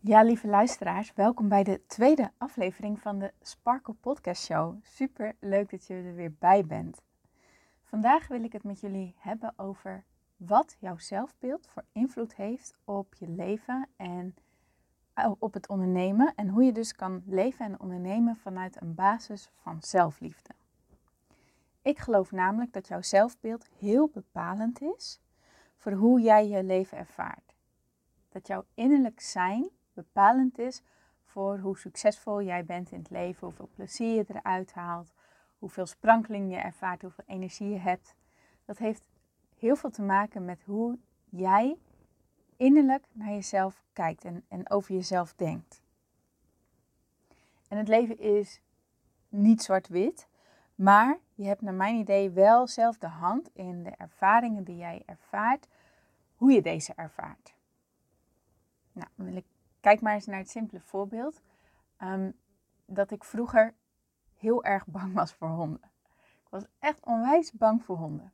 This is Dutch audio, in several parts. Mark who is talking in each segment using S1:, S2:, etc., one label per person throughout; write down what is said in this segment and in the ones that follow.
S1: Ja, lieve luisteraars, welkom bij de tweede aflevering van de Sparkle Podcast Show. Super leuk dat je er weer bij bent. Vandaag wil ik het met jullie hebben over wat jouw zelfbeeld voor invloed heeft op je leven en oh, op het ondernemen. En hoe je dus kan leven en ondernemen vanuit een basis van zelfliefde. Ik geloof namelijk dat jouw zelfbeeld heel bepalend is voor hoe jij je leven ervaart. Dat jouw innerlijk zijn bepalend is voor hoe succesvol jij bent in het leven, hoeveel plezier je eruit haalt, hoeveel sprankeling je ervaart, hoeveel energie je hebt. Dat heeft heel veel te maken met hoe jij innerlijk naar jezelf kijkt en, en over jezelf denkt. En het leven is niet zwart-wit, maar je hebt naar mijn idee wel zelf de hand in de ervaringen die jij ervaart, hoe je deze ervaart. Nou, wil ik Kijk maar eens naar het simpele voorbeeld. Ehm, dat ik vroeger heel erg bang was voor honden. Ik was echt onwijs bang voor honden.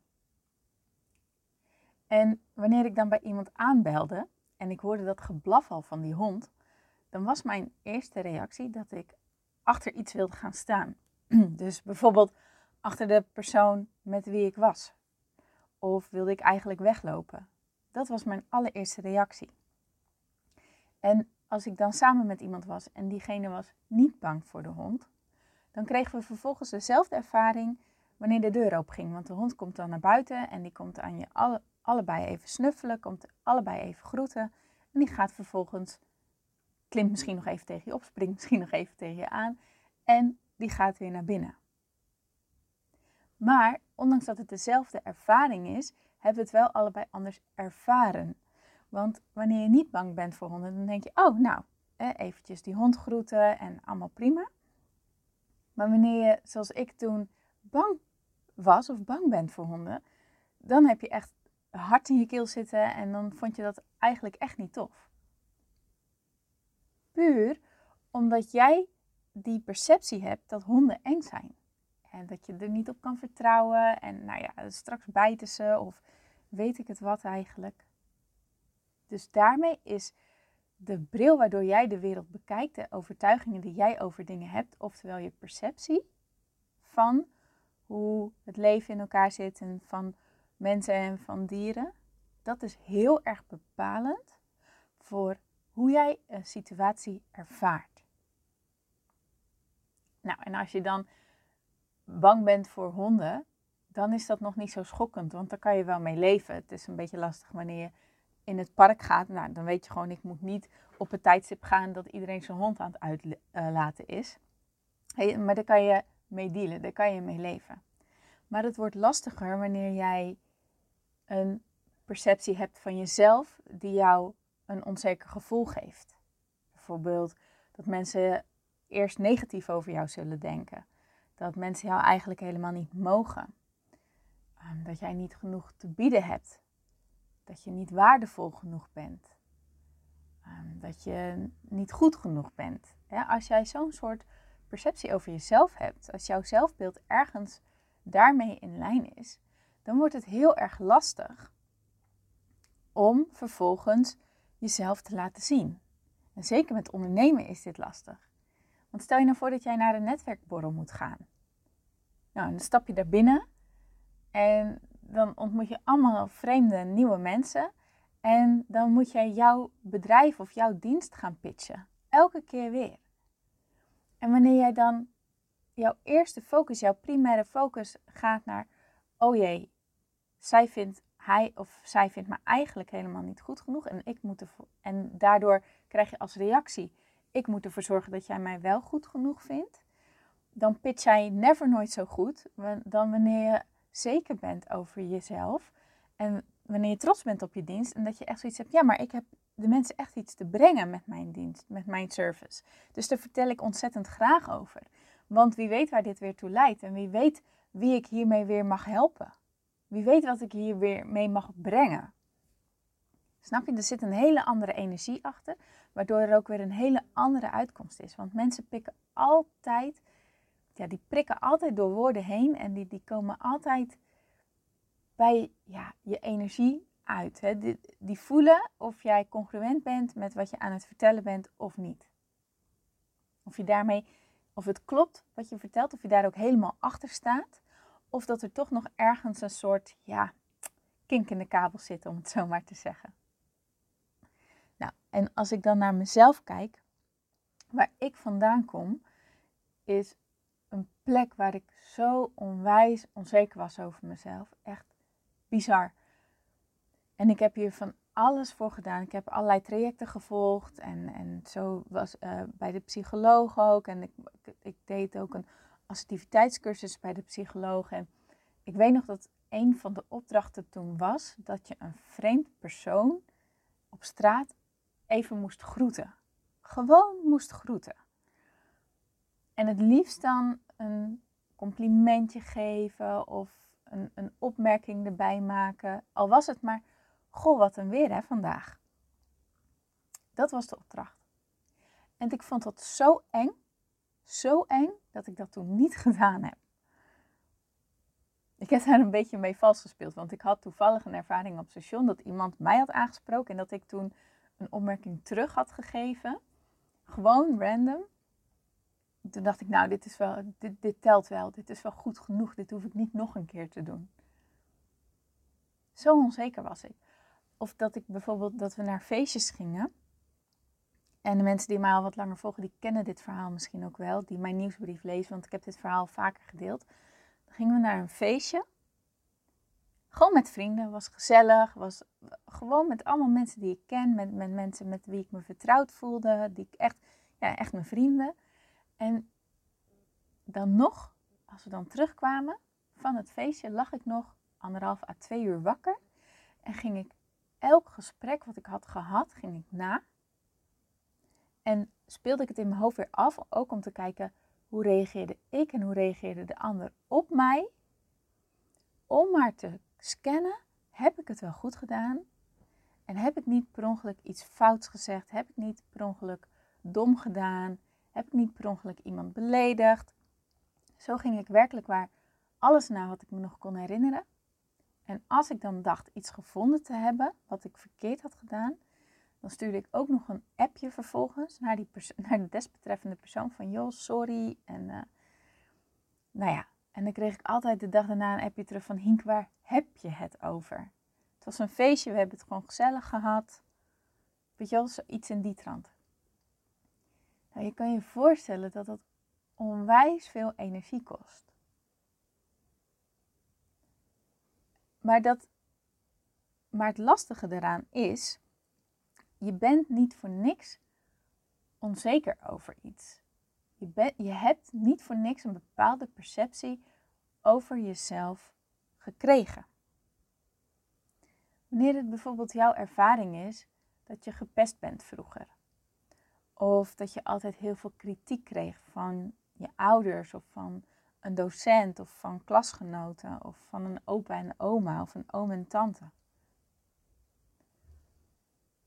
S1: En wanneer ik dan bij iemand aanbelde en ik hoorde dat geblaf al van die hond, dan was mijn eerste reactie dat ik achter iets wilde gaan staan. Dus bijvoorbeeld achter de persoon met wie ik was. Of wilde ik eigenlijk weglopen. Dat was mijn allereerste reactie. En als ik dan samen met iemand was en diegene was niet bang voor de hond, dan kregen we vervolgens dezelfde ervaring wanneer de deur open ging. Want de hond komt dan naar buiten en die komt aan je alle, allebei even snuffelen, komt allebei even groeten. En die gaat vervolgens, klimt misschien nog even tegen je op, springt misschien nog even tegen je aan en die gaat weer naar binnen. Maar ondanks dat het dezelfde ervaring is, hebben we het wel allebei anders ervaren. Want wanneer je niet bang bent voor honden, dan denk je, oh nou, eventjes die hond groeten en allemaal prima. Maar wanneer je, zoals ik toen, bang was of bang bent voor honden, dan heb je echt hart in je keel zitten en dan vond je dat eigenlijk echt niet tof. Puur omdat jij die perceptie hebt dat honden eng zijn. En dat je er niet op kan vertrouwen. En nou ja, straks bijten ze of weet ik het wat eigenlijk. Dus daarmee is de bril waardoor jij de wereld bekijkt, de overtuigingen die jij over dingen hebt, oftewel je perceptie van hoe het leven in elkaar zit en van mensen en van dieren, dat is heel erg bepalend voor hoe jij een situatie ervaart. Nou, en als je dan bang bent voor honden, dan is dat nog niet zo schokkend, want daar kan je wel mee leven. Het is een beetje lastig wanneer je in het park gaat, nou, dan weet je gewoon, ik moet niet op het tijdstip gaan dat iedereen zijn hond aan het uitlaten is. Hey, maar daar kan je mee dealen, daar kan je mee leven. Maar het wordt lastiger wanneer jij een perceptie hebt van jezelf die jou een onzeker gevoel geeft. Bijvoorbeeld dat mensen eerst negatief over jou zullen denken. Dat mensen jou eigenlijk helemaal niet mogen. Ehm, dat jij niet genoeg te bieden hebt dat je niet waardevol genoeg bent. Ehm, dat je niet goed genoeg bent. als jij zo'n soort perceptie over jezelf hebt, als jouw zelfbeeld ergens daarmee in lijn is, dan wordt het heel erg lastig om vervolgens jezelf te laten zien. En zeker met ondernemen is dit lastig. Want stel je nou voor dat jij naar een netwerkborrel moet gaan. Nou, dan stap je daar binnen en dan ontmoet je allemaal vreemde nieuwe mensen. En dan moet jij jouw bedrijf of jouw dienst gaan pitchen. Elke keer weer. En wanneer jij dan jouw eerste focus, jouw primaire focus gaat naar, oh jee, zij vindt, hij of zij vindt me eigenlijk helemaal niet goed genoeg. En, ik moet ervoor, en daardoor krijg je als reactie, ik moet ervoor zorgen dat jij mij wel goed genoeg vindt. Dan pitch jij never nooit zo goed dan wanneer je zeker bent over jezelf. En wanneer je trots bent op je dienst en dat je echt zoiets hebt, ja, maar ik heb de mensen echt iets te brengen met mijn dienst, met mijn service. Dus daar vertel ik ontzettend graag over. Want wie weet waar dit weer toe leidt en wie weet wie ik hiermee weer mag helpen. Wie weet wat ik hier weer mee mag brengen. Snap je? Er zit een hele andere energie achter, waardoor er ook weer een hele andere uitkomst is. Want mensen pikken altijd ja, die prikken altijd door woorden heen en die, die komen altijd bij ja, je energie uit. Hè? Die, die voelen of jij congruent bent met wat je aan het vertellen bent of niet. Of je daarmee, of het klopt wat je vertelt, of je daar ook helemaal achter staat. Of dat er toch nog ergens een soort, ja, kink in de kabel zit, om het zo maar te zeggen. Nou, en als ik dan naar mezelf kijk, waar ik vandaan kom, is een plek waar ik zo onwijs onzeker was over mezelf. Echt bizar. En ik heb hier van alles voor gedaan. Ik heb allerlei trajecten gevolgd. En, en zo was uh, bij de psycholoog ook. En ik, ik, deed ook een assertiviteitscursus bij de psycholoog. En ik weet nog dat een van de opdrachten toen was dat je een vreemd persoon op straat even moest groeten. Gewoon moest groeten. En het liefst dan een complimentje geven of een, een opmerking erbij maken. Al was het maar, goh, wat een weer hè vandaag. Dat was de opdracht. En ik vond dat zo eng, zo eng, dat ik dat toen niet gedaan heb. Ik heb daar een beetje mee vals gespeeld, want ik had toevallig een ervaring op station dat iemand mij had aangesproken en dat ik toen een opmerking terug had gegeven. Gewoon random. Toen dacht ik, nou, dit, is wel, dit, dit telt wel. Dit is wel goed genoeg. Dit hoef ik niet nog een keer te doen. Zo onzeker was ik. Of dat ik bijvoorbeeld, dat we naar feestjes gingen. En de mensen die mij al wat langer volgen, die kennen dit verhaal misschien ook wel. Die mijn nieuwsbrief lezen, want ik heb dit verhaal vaker gedeeld. Dan gingen we naar een feestje. Gewoon met vrienden, was gezellig. Was gewoon met allemaal mensen die ik ken. Met, met mensen met wie ik me vertrouwd voelde. Die ik echt, ja, echt mijn vrienden. En dan nog, als we dan terugkwamen van het feestje, lag ik nog anderhalf à twee uur wakker. En ging ik elk gesprek wat ik had gehad, ging ik na. En speelde ik het in mijn hoofd weer af, ook om te kijken hoe reageerde ik en hoe reageerde de ander op mij. Om maar te scannen, heb ik het wel goed gedaan? En heb ik niet per ongeluk iets fouts gezegd? Heb ik niet per ongeluk dom gedaan? Heb ik niet per ongeluk iemand beledigd? Zo ging ik werkelijk waar alles na wat ik me nog kon herinneren. En als ik dan dacht iets gevonden te hebben wat ik verkeerd had gedaan, dan stuurde ik ook nog een appje vervolgens naar, die naar de desbetreffende persoon van joh, sorry. En uh, nou ja, en dan kreeg ik altijd de dag daarna een appje terug van Hink, waar heb je het over? Het was een feestje, we hebben het gewoon gezellig gehad. Weet je wel, iets in die trant. Nou, je kan je voorstellen dat dat onwijs veel energie kost. Maar, dat, maar het lastige eraan is, je bent niet voor niks onzeker over iets. Je, je hebt niet voor niks een bepaalde perceptie over jezelf gekregen. Wanneer het bijvoorbeeld jouw ervaring is dat je gepest bent vroeger, of dat je altijd heel veel kritiek kreeg van je ouders of van een docent of van klasgenoten of van een opa en oma of een oom en tante.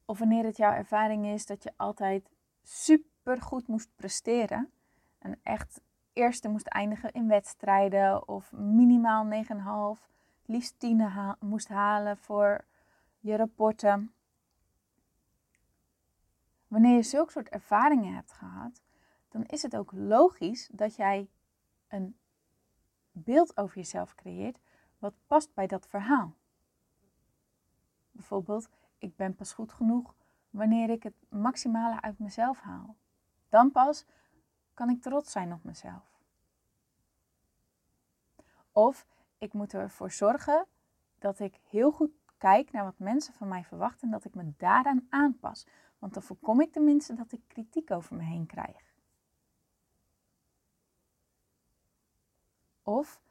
S1: Of wanneer het jouw ervaring is dat je altijd super goed moest presteren en echt eerste moest eindigen in wedstrijden of minimaal 9,5, liefst 10 moest halen voor je rapporten. Wanneer je zulke soort ervaringen hebt gehad, dan is het ook logisch dat jij een beeld over jezelf creëert wat past bij dat verhaal. Bijvoorbeeld, ik ben pas goed genoeg wanneer ik het maximale uit mezelf haal. Dan pas kan ik trots zijn op mezelf. Of ik moet ervoor zorgen dat ik heel goed kijk naar wat mensen van mij verwachten en dat ik me daaraan aanpas. Want dan voorkom ik tenminste dat ik kritiek over me heen krijg. Of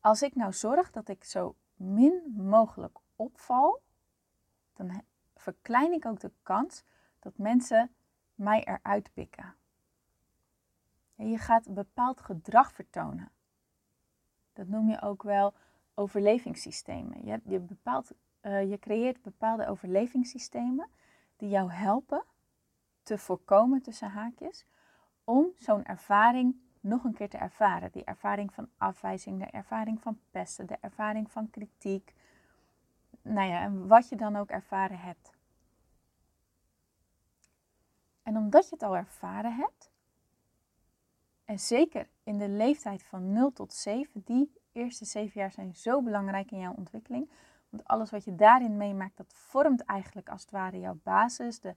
S1: als ik nou zorg dat ik zo min mogelijk opval, dan verklein ik ook de kans dat mensen mij eruit pikken. Je gaat een bepaald gedrag vertonen. Dat noem je ook wel overlevingssystemen. Je, je, bepaalt, uh, je creëert bepaalde overlevingssystemen die jou helpen te voorkomen tussen haakjes om zo'n ervaring nog een keer te ervaren. Die ervaring van afwijzing, de ervaring van pesten, de ervaring van kritiek. nou ja, wat je dan ook ervaren hebt. En omdat je het al ervaren hebt, en zeker in de leeftijd van 0 tot 7, die eerste 7 jaar zijn zo belangrijk in jouw ontwikkeling. Want alles wat je daarin meemaakt, dat vormt eigenlijk als het ware jouw basis de,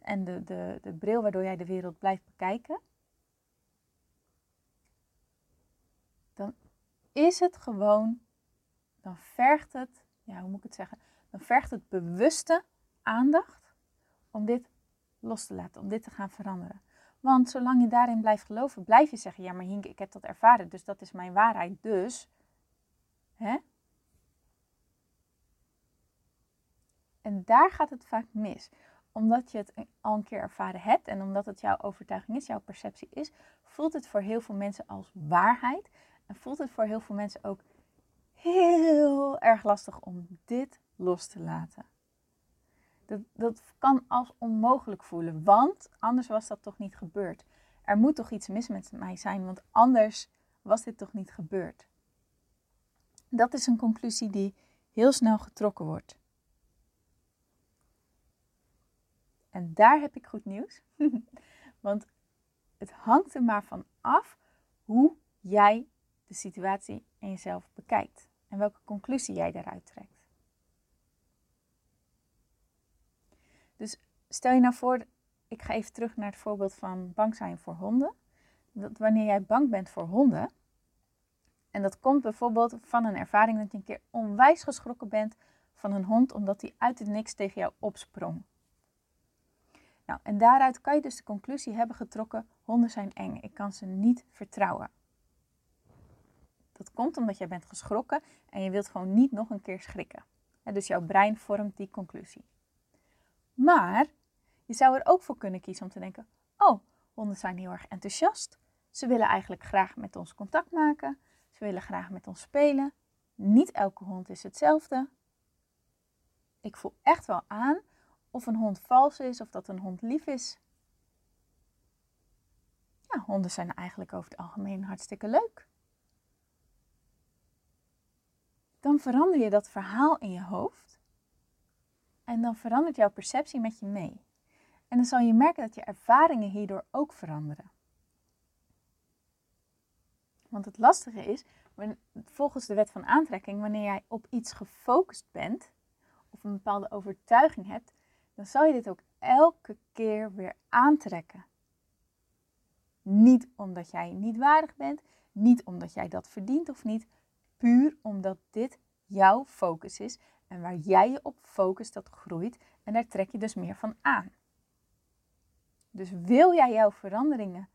S1: en de, de, de bril waardoor jij de wereld blijft bekijken. Dan is het gewoon, dan vergt het, ja, hoe moet ik het zeggen? Dan vergt het bewuste aandacht om dit los te laten, om dit te gaan veranderen. Want zolang je daarin blijft geloven, blijf je zeggen: Ja, maar Hink, ik heb dat ervaren, dus dat is mijn waarheid. Dus, hè? En daar gaat het vaak mis. Omdat je het al een keer ervaren hebt en omdat het jouw overtuiging is, jouw perceptie is, voelt het voor heel veel mensen als waarheid. En voelt het voor heel veel mensen ook heel erg lastig om dit los te laten. Dat, dat kan als onmogelijk voelen, want anders was dat toch niet gebeurd. Er moet toch iets mis met mij zijn, want anders was dit toch niet gebeurd. Dat is een conclusie die heel snel getrokken wordt. En daar heb ik goed nieuws. Want het hangt er maar van af hoe jij de situatie en jezelf bekijkt. En welke conclusie jij daaruit trekt. Dus stel je nou voor, ik ga even terug naar het voorbeeld van bang zijn voor honden. Dat wanneer jij bang bent voor honden, en dat komt bijvoorbeeld van een ervaring dat je een keer onwijs geschrokken bent van een hond omdat hij uit het niks tegen jou opsprong. Nou, en daaruit kan je dus de conclusie hebben getrokken: honden zijn eng, ik kan ze niet vertrouwen. Dat komt omdat jij bent geschrokken en je wilt gewoon niet nog een keer schrikken. dus jouw brein vormt die conclusie. Maar je zou er ook voor kunnen kiezen om te denken: oh, honden zijn heel erg enthousiast. Ze willen eigenlijk graag met ons contact maken. Ze willen graag met ons spelen. Niet elke hond is hetzelfde. Ik voel echt wel aan of een hond vals is of dat een hond lief is. Ja, honden zijn eigenlijk over het algemeen hartstikke leuk. Dan verander je dat verhaal in je hoofd en dan verandert jouw perceptie met je mee. En dan zal je merken dat je ervaringen hierdoor ook veranderen. Want het lastige is, volgens de wet van aantrekking, wanneer jij op iets gefocust bent of een bepaalde overtuiging hebt, dan zal je dit ook elke keer weer aantrekken. Niet omdat jij niet waardig bent, niet omdat jij dat verdient of niet, puur omdat dit jouw focus is en waar jij je op focust, dat groeit en daar trek je dus meer van aan. Dus wil jij jouw veranderingen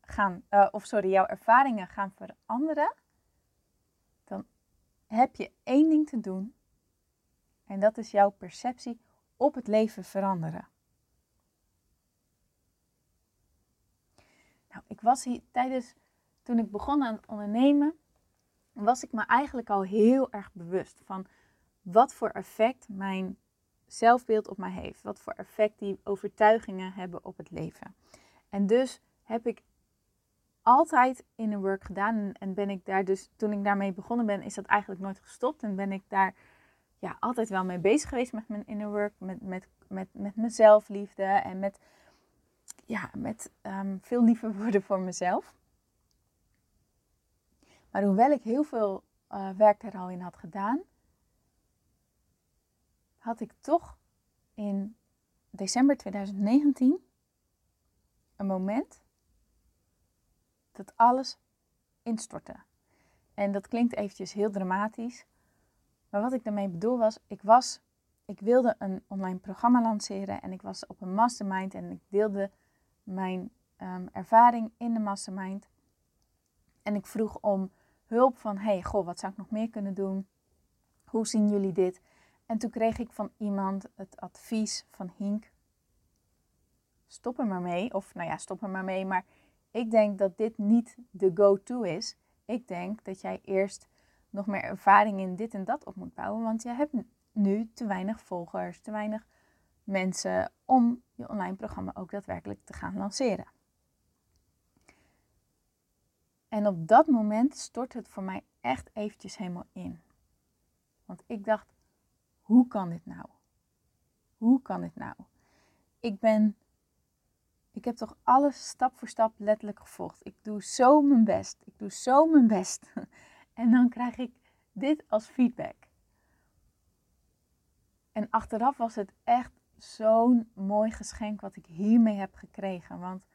S1: gaan, uh, of sorry, jouw ervaringen gaan veranderen, dan heb je één ding te doen. En dat is jouw perceptie op het leven veranderen. Nou, ik was hier tijdens, toen ik begon aan het ondernemen, was ik me eigenlijk al heel erg bewust van wat voor effect mijn zelfbeeld op mij heeft. Wat voor effect die overtuigingen hebben op het leven. En dus heb ik altijd in een work gedaan. En ben ik daar dus, toen ik daarmee begonnen ben, is dat eigenlijk nooit gestopt. En ben ik daar ja, altijd wel mee bezig geweest met mijn inner work. Met, met, met, met mezelfliefde en met, ja, met um, veel liever worden voor mezelf. Maar hoewel ik heel veel uh, werk er al in had gedaan, had ik toch in december 2019 een moment dat alles instortte. En dat klinkt eventjes heel dramatisch. Maar wat ik daarmee bedoel was, ik was, ik wilde een online programma lanceren en ik was op een mastermind en ik deelde mijn um, ervaring in de mastermind. En ik vroeg om hulp van, hey, goh, wat zou ik nog meer kunnen doen? Hoe zien jullie dit? En toen kreeg ik van iemand het advies van Hink. Stop er maar mee. Of nou ja, stop er maar mee. Maar ik denk dat dit niet de go-to is. Ik denk dat jij eerst nog meer ervaring in dit en dat op moet bouwen. Want je hebt nu te weinig volgers, te weinig mensen om je online programma ook daadwerkelijk te gaan lanceren. En op dat moment stort het voor mij echt eventjes helemaal in. Want ik dacht, hoe kan dit nou? Hoe kan dit nou? Ik ben, ik heb toch alles stap voor stap letterlijk gevolgd. Ik doe zo mijn best. Ik doe zo mijn best. En dan krijg ik dit als feedback. En achteraf was het echt zo'n mooi geschenk wat ik hiermee heb gekregen. Want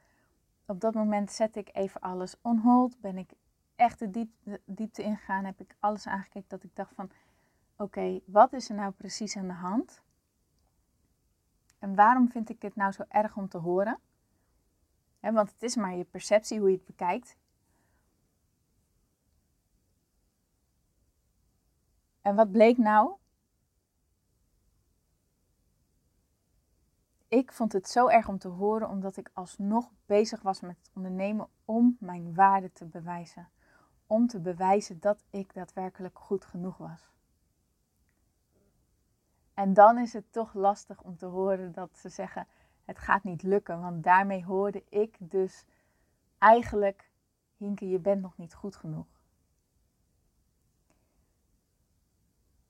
S1: op dat moment zette ik even alles on hold. Ben ik echt de diepte, diepte ingegaan. Heb ik alles aangekeken dat ik dacht van... Oké, wat is er nou precies aan de hand? En waarom vind ik dit nou zo erg om te horen? want het is maar je perceptie hoe je het bekijkt. En wat bleek nou? ik vond het zo erg om te horen, omdat ik alsnog bezig was met het ondernemen om mijn waarde te bewijzen. Om te bewijzen dat ik daadwerkelijk goed genoeg was. En dan is het toch lastig om te horen dat ze zeggen: het gaat niet lukken. Want daarmee hoorde ik dus eigenlijk: Hinke, je bent nog niet goed genoeg.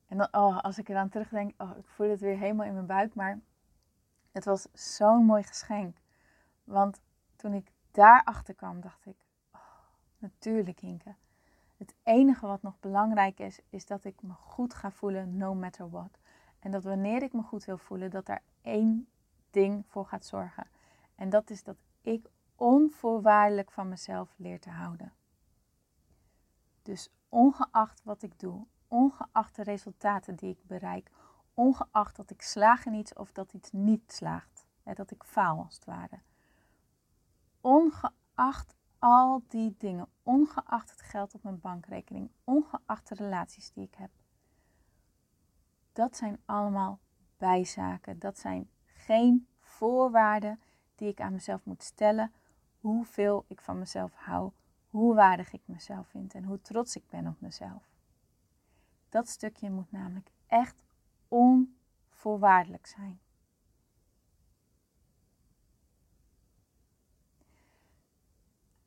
S1: En oh, als ik eraan terugdenk, oh, ik voel het weer helemaal in mijn buik. Maar het was zo'n mooi geschenk. Want toen ik daarachter kwam, dacht ik, oh, natuurlijk Hinke. Het enige wat nog belangrijk is, is dat ik me goed ga voelen, no matter what. En dat wanneer ik me goed wil voelen, dat daar één ding voor gaat zorgen. En dat is dat ik onvoorwaardelijk van mezelf leer te houden. Dus ongeacht wat ik doe, ongeacht de resultaten die ik bereik, ongeacht dat ik slaag in iets of dat iets niet slaagt. Hè, dat ik faal als het ware. Ongeacht al die dingen, ongeacht het geld op mijn bankrekening, ongeacht de relaties die ik heb. Dat zijn allemaal bijzaken. Dat zijn geen voorwaarden die ik aan mezelf moet stellen. Hoeveel ik van mezelf hou, hoe waardig ik mezelf vind en hoe trots ik ben op mezelf. Dat stukje moet namelijk echt onvoorwaardelijk zijn.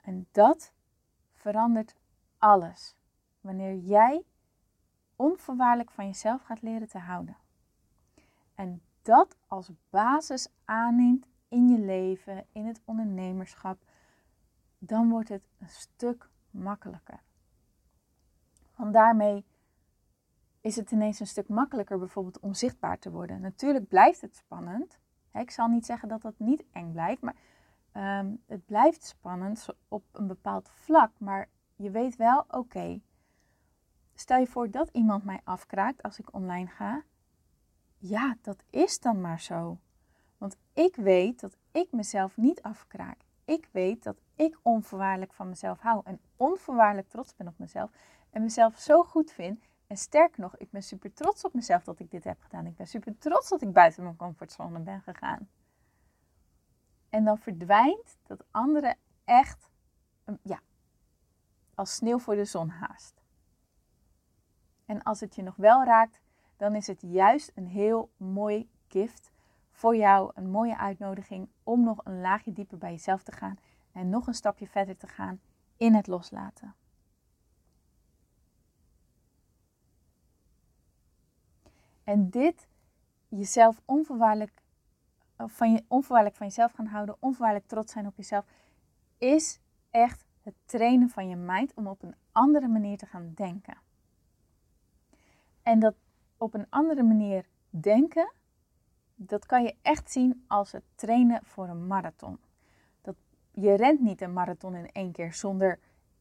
S1: En dat verandert alles wanneer jij onvoorwaardelijk van jezelf gaat leren te houden. En dat als basis aanneemt in je leven, in het ondernemerschap, dan wordt het een stuk makkelijker. Want daarmee is het ineens een stuk makkelijker bijvoorbeeld om zichtbaar te worden. Natuurlijk blijft het spannend. Ik zal niet zeggen dat dat niet eng blijft, maar ehm, het blijft spannend op een bepaald vlak. Maar je weet wel, oké, stel je voor dat iemand mij afkraakt als ik online ga. Ja, dat is dan maar zo. Want ik weet dat ik mezelf niet afkraak. Ik weet dat ik onvoorwaardelijk van mezelf hou en onvoorwaardelijk trots ben op mezelf en mezelf zo goed vind en sterker nog, ik ben super trots op mezelf dat ik dit heb gedaan. Ik ben super trots dat ik buiten mijn comfortzone ben gegaan. En dan verdwijnt dat andere echt ja, als sneeuw voor de zon haast. En als het je nog wel raakt, dan is het juist een heel mooi gift voor jou. Een mooie uitnodiging om nog een laagje dieper bij jezelf te gaan. En nog een stapje verder te gaan in het loslaten. En dit jezelf onvoorwaardelijk van, je, van jezelf gaan houden, onvoorwaardelijk trots zijn op jezelf, is echt het trainen van je mind om op een andere manier te gaan denken. En dat op een andere manier denken, dat kan je echt zien als het trainen voor een marathon. Dat, je rent niet een marathon in één keer zonder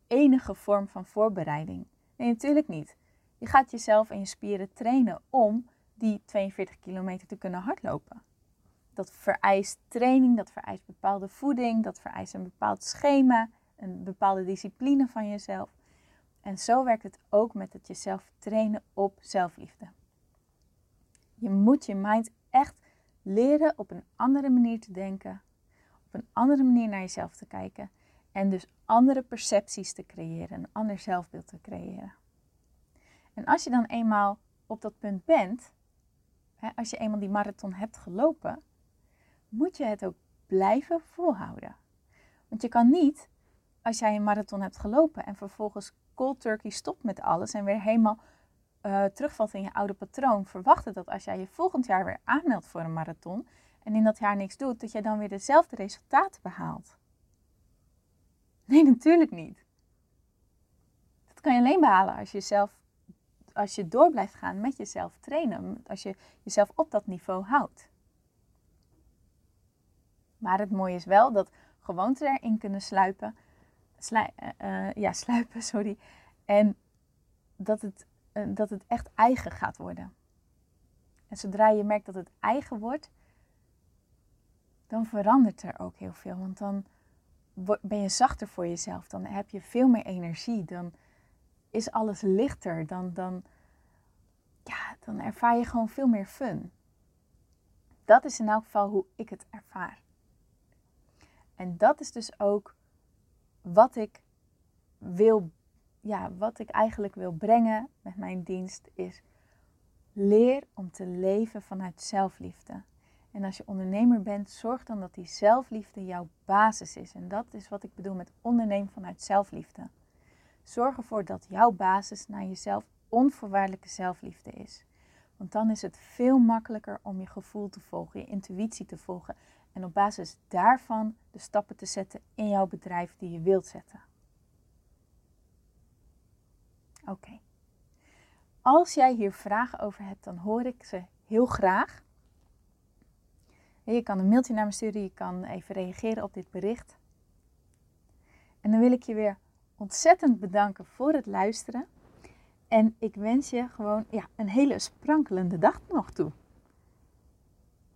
S1: enige vorm van voorbereiding. Nee, natuurlijk niet. Je gaat jezelf en je spieren trainen om die 42 kilometer te kunnen hardlopen. Dat vereist training, dat vereist bepaalde voeding, dat vereist een bepaald schema, een bepaalde discipline van jezelf. En zo werkt het ook met het jezelf trainen op zelfliefde. Je moet je mind echt leren op een andere manier te denken, op een andere manier naar jezelf te kijken en dus andere percepties te creëren, een ander zelfbeeld te creëren. En als je dan eenmaal op dat punt bent, als je eenmaal die marathon hebt gelopen, moet je het ook blijven volhouden. Want je kan niet, als jij een marathon hebt gelopen en vervolgens cold turkey stopt met alles en weer helemaal uh, terugvalt in je oude patroon, verwachten dat als jij je volgend jaar weer aanmeldt voor een marathon en in dat jaar niks doet, dat jij dan weer dezelfde resultaten behaalt. Nee, natuurlijk niet. Dat kan je alleen behalen als je zelf, als je door blijft gaan met jezelf trainen, als je jezelf op dat niveau houdt. Maar het mooie is wel dat gewoonten erin kunnen sluipen, uh, ja, sluipen, sorry, en dat het eh, dat het echt eigen gaat worden. En zodra je merkt dat het eigen wordt, dan verandert er ook heel veel. Want dan ben je zachter voor jezelf. Dan heb je veel meer energie. Dan is alles lichter. Dan, dan, ja, dan ervaar je gewoon veel meer fun. Dat is in elk geval hoe ik het ervaar. En dat is dus ook wat ik wil ja, wat ik eigenlijk wil brengen met mijn dienst is leer om te leven vanuit zelfliefde. En als je ondernemer bent, zorg dan dat die zelfliefde jouw basis is. En dat is wat ik bedoel met ondernemen vanuit zelfliefde. Zorg ervoor dat jouw basis naar jezelf onvoorwaardelijke zelfliefde is. Want dan is het veel makkelijker om je gevoel te volgen, je intuïtie te volgen. En op basis daarvan de stappen te zetten in jouw bedrijf die je wilt zetten. Oké. Als jij hier vragen over hebt, dan hoor ik ze heel graag. Je kan een mailtje naar me sturen, je kan even reageren op dit bericht. En dan wil ik je weer ontzettend bedanken voor het luisteren. En ik wens je gewoon ja, een hele sprankelende dag nog toe.